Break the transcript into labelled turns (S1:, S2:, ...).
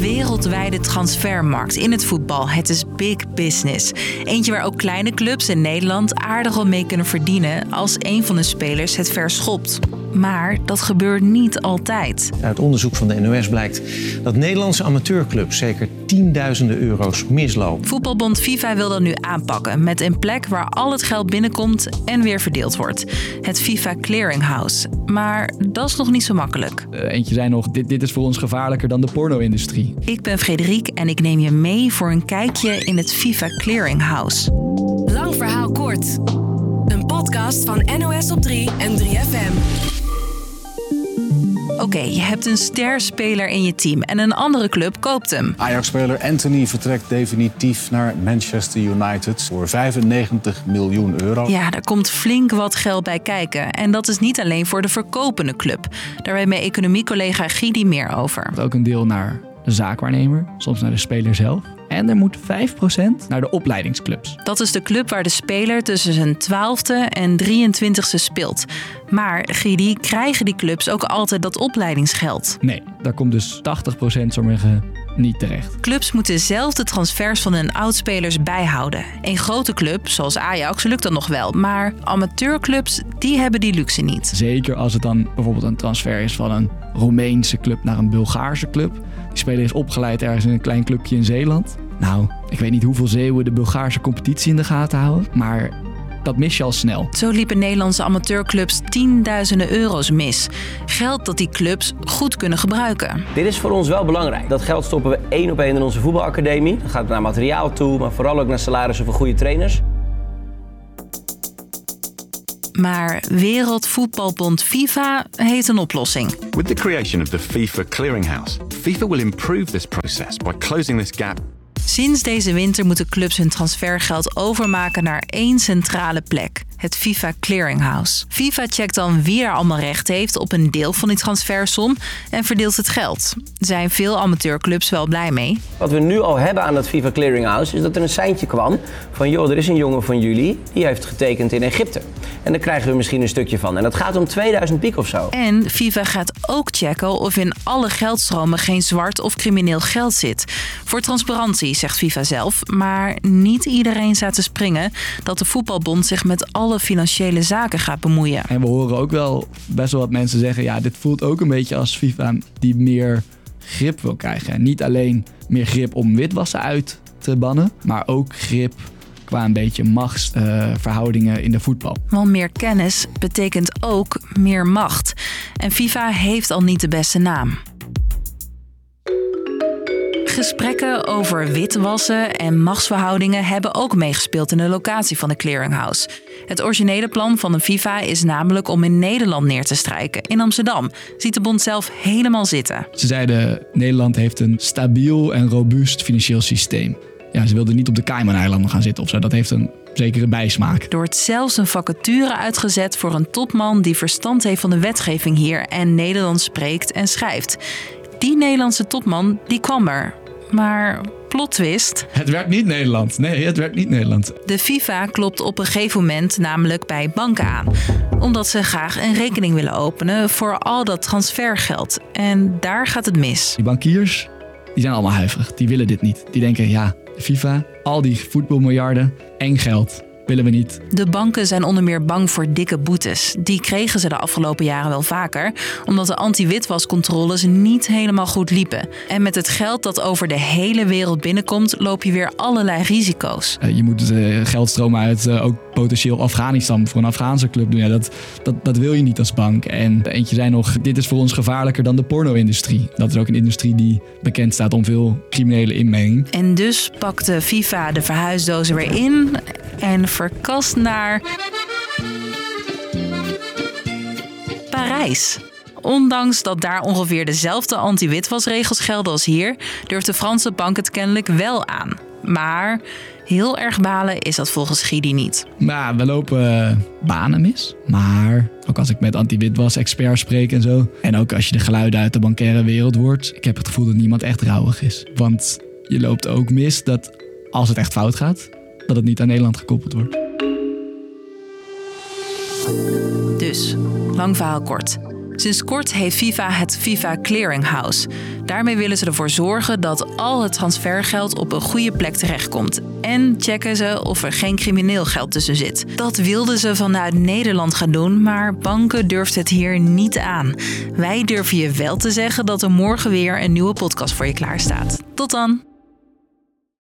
S1: wereldwijde transfermarkt in het voetbal. Het is big business. Eentje waar ook kleine clubs in Nederland aardig al mee kunnen verdienen als een van de spelers het verschopt. Maar dat gebeurt niet altijd.
S2: Uit onderzoek van de NOS blijkt dat Nederlandse amateurclubs zeker tienduizenden euro's mislopen.
S1: Voetbalbond FIFA wil dat nu aanpakken met een plek waar al het geld binnenkomt en weer verdeeld wordt. Het FIFA Clearinghouse. Maar dat is nog niet zo makkelijk.
S3: Uh, eentje zei nog, dit, dit is voor ons gevaarlijker dan de porno-industrie.
S1: Ik ben Frederik en ik neem je mee voor een kijkje in het FIFA Clearinghouse.
S4: Lang verhaal kort. Een podcast van NOS op 3 en 3FM.
S1: Oké, je hebt een sterspeler in je team en een andere club koopt hem.
S5: Ajax-speler Anthony vertrekt definitief naar Manchester United voor 95 miljoen euro.
S1: Ja, daar komt flink wat geld bij kijken. En dat is niet alleen voor de verkopende club. Daar weet mijn economiecollega Gidi meer over.
S3: Ook een deel naar de zaakwaarnemer, soms naar de speler zelf. En er moet 5% naar de opleidingsclubs.
S1: Dat is de club waar de speler tussen zijn 12e en 23e speelt. Maar Gidi, krijgen die clubs ook altijd dat opleidingsgeld?
S3: Nee, daar komt dus 80% sommigen niet terecht.
S1: Clubs moeten zelf de transfers van hun oudspelers bijhouden. Een grote club, zoals Ajax, lukt dat nog wel. Maar amateurclubs, die hebben die luxe niet.
S3: Zeker als het dan bijvoorbeeld een transfer is van een Roemeense club naar een Bulgaarse club. Die speler is opgeleid ergens in een klein clubje in Zeeland. Nou, ik weet niet hoeveel Zeeuwen de Bulgaarse competitie in de gaten houden, maar dat mis je al snel.
S1: Zo liepen Nederlandse amateurclubs tienduizenden euro's mis. Geld dat die clubs goed kunnen gebruiken.
S6: Dit is voor ons wel belangrijk. Dat geld stoppen we één op één in onze voetbalacademie. Dan gaat het naar materiaal toe, maar vooral ook naar salarissen voor goede trainers.
S1: Maar Wereldvoetbalbond FIFA heeft een oplossing.
S7: With the creation of the FIFA Clearinghouse, FIFA will improve this process by closing this gap
S1: Sinds deze winter moeten clubs hun transfergeld overmaken naar één centrale plek het FIFA Clearinghouse. FIFA checkt dan wie er allemaal recht heeft op een deel van die transfersom en verdeelt het geld. Zijn veel amateurclubs wel blij mee.
S6: Wat we nu al hebben aan dat FIFA Clearinghouse is dat er een seintje kwam van joh, er is een jongen van jullie die heeft getekend in Egypte. En daar krijgen we misschien een stukje van. En dat gaat om 2000 piek of zo.
S1: En FIFA gaat ook checken of in alle geldstromen geen zwart of crimineel geld zit. Voor transparantie, zegt FIFA zelf. Maar niet iedereen staat te springen dat de voetbalbond zich met alle financiële zaken gaat bemoeien.
S3: En we horen ook wel best wel wat mensen zeggen: ja, dit voelt ook een beetje als FIFA die meer grip wil krijgen. En niet alleen meer grip om witwassen uit te bannen, maar ook grip qua een beetje machtsverhoudingen in de voetbal.
S1: Want meer kennis betekent ook meer macht. En FIFA heeft al niet de beste naam. Gesprekken over witwassen en machtsverhoudingen hebben ook meegespeeld in de locatie van de clearinghouse. Het originele plan van de FIFA is namelijk om in Nederland neer te strijken. In Amsterdam ziet de bond zelf helemaal zitten.
S3: Ze zeiden Nederland heeft een stabiel en robuust financieel systeem. Ja, ze wilden niet op de Cayman-eilanden gaan zitten of zo. Dat heeft een zekere bijsmaak.
S1: Er wordt zelfs een vacature uitgezet voor een topman die verstand heeft van de wetgeving hier en Nederlands spreekt en schrijft. Die Nederlandse topman die kwam er. Maar plot twist.
S3: Het werd niet Nederland. Nee, het werd niet Nederland.
S1: De FIFA klopt op een gegeven moment namelijk bij banken aan. Omdat ze graag een rekening willen openen voor al dat transfergeld. En daar gaat het mis.
S3: Die bankiers, die zijn allemaal huiverig. Die willen dit niet. Die denken, ja, de FIFA, al die voetbalmiljarden, eng geld willen we niet.
S1: De banken zijn onder meer bang voor dikke boetes. Die kregen ze de afgelopen jaren wel vaker, omdat de anti-witwascontroles niet helemaal goed liepen. En met het geld dat over de hele wereld binnenkomt, loop je weer allerlei risico's.
S3: Uh, je moet uh, geldstromen uit uh, ook potentieel Afghanistan voor een Afghaanse club doen. Ja, dat, dat, dat wil je niet als bank. En eentje zei nog, dit is voor ons gevaarlijker dan de porno-industrie. Dat is ook een industrie die bekend staat om veel criminele inmenging.
S1: En dus pakte FIFA de verhuisdozen weer in en verkast naar Parijs. Ondanks dat daar ongeveer dezelfde anti-witwasregels gelden als hier, durft de Franse bank het kennelijk wel aan. Maar heel erg balen is dat volgens Gidi niet.
S3: Nou, we lopen uh, banen mis. Maar ook als ik met anti-witwas-experts spreek en zo. En ook als je de geluiden uit de bankaire wereld hoort. Ik heb het gevoel dat niemand echt rouwig is. Want je loopt ook mis dat als het echt fout gaat, dat het niet aan Nederland gekoppeld wordt.
S1: Dus, lang verhaal kort. Sinds kort heeft FIFA het FIFA Clearinghouse. Daarmee willen ze ervoor zorgen dat al het transfergeld op een goede plek terechtkomt. En checken ze of er geen crimineel geld tussen zit. Dat wilden ze vanuit Nederland gaan doen, maar banken durfden het hier niet aan. Wij durven je wel te zeggen dat er morgen weer een nieuwe podcast voor je klaar staat. Tot dan!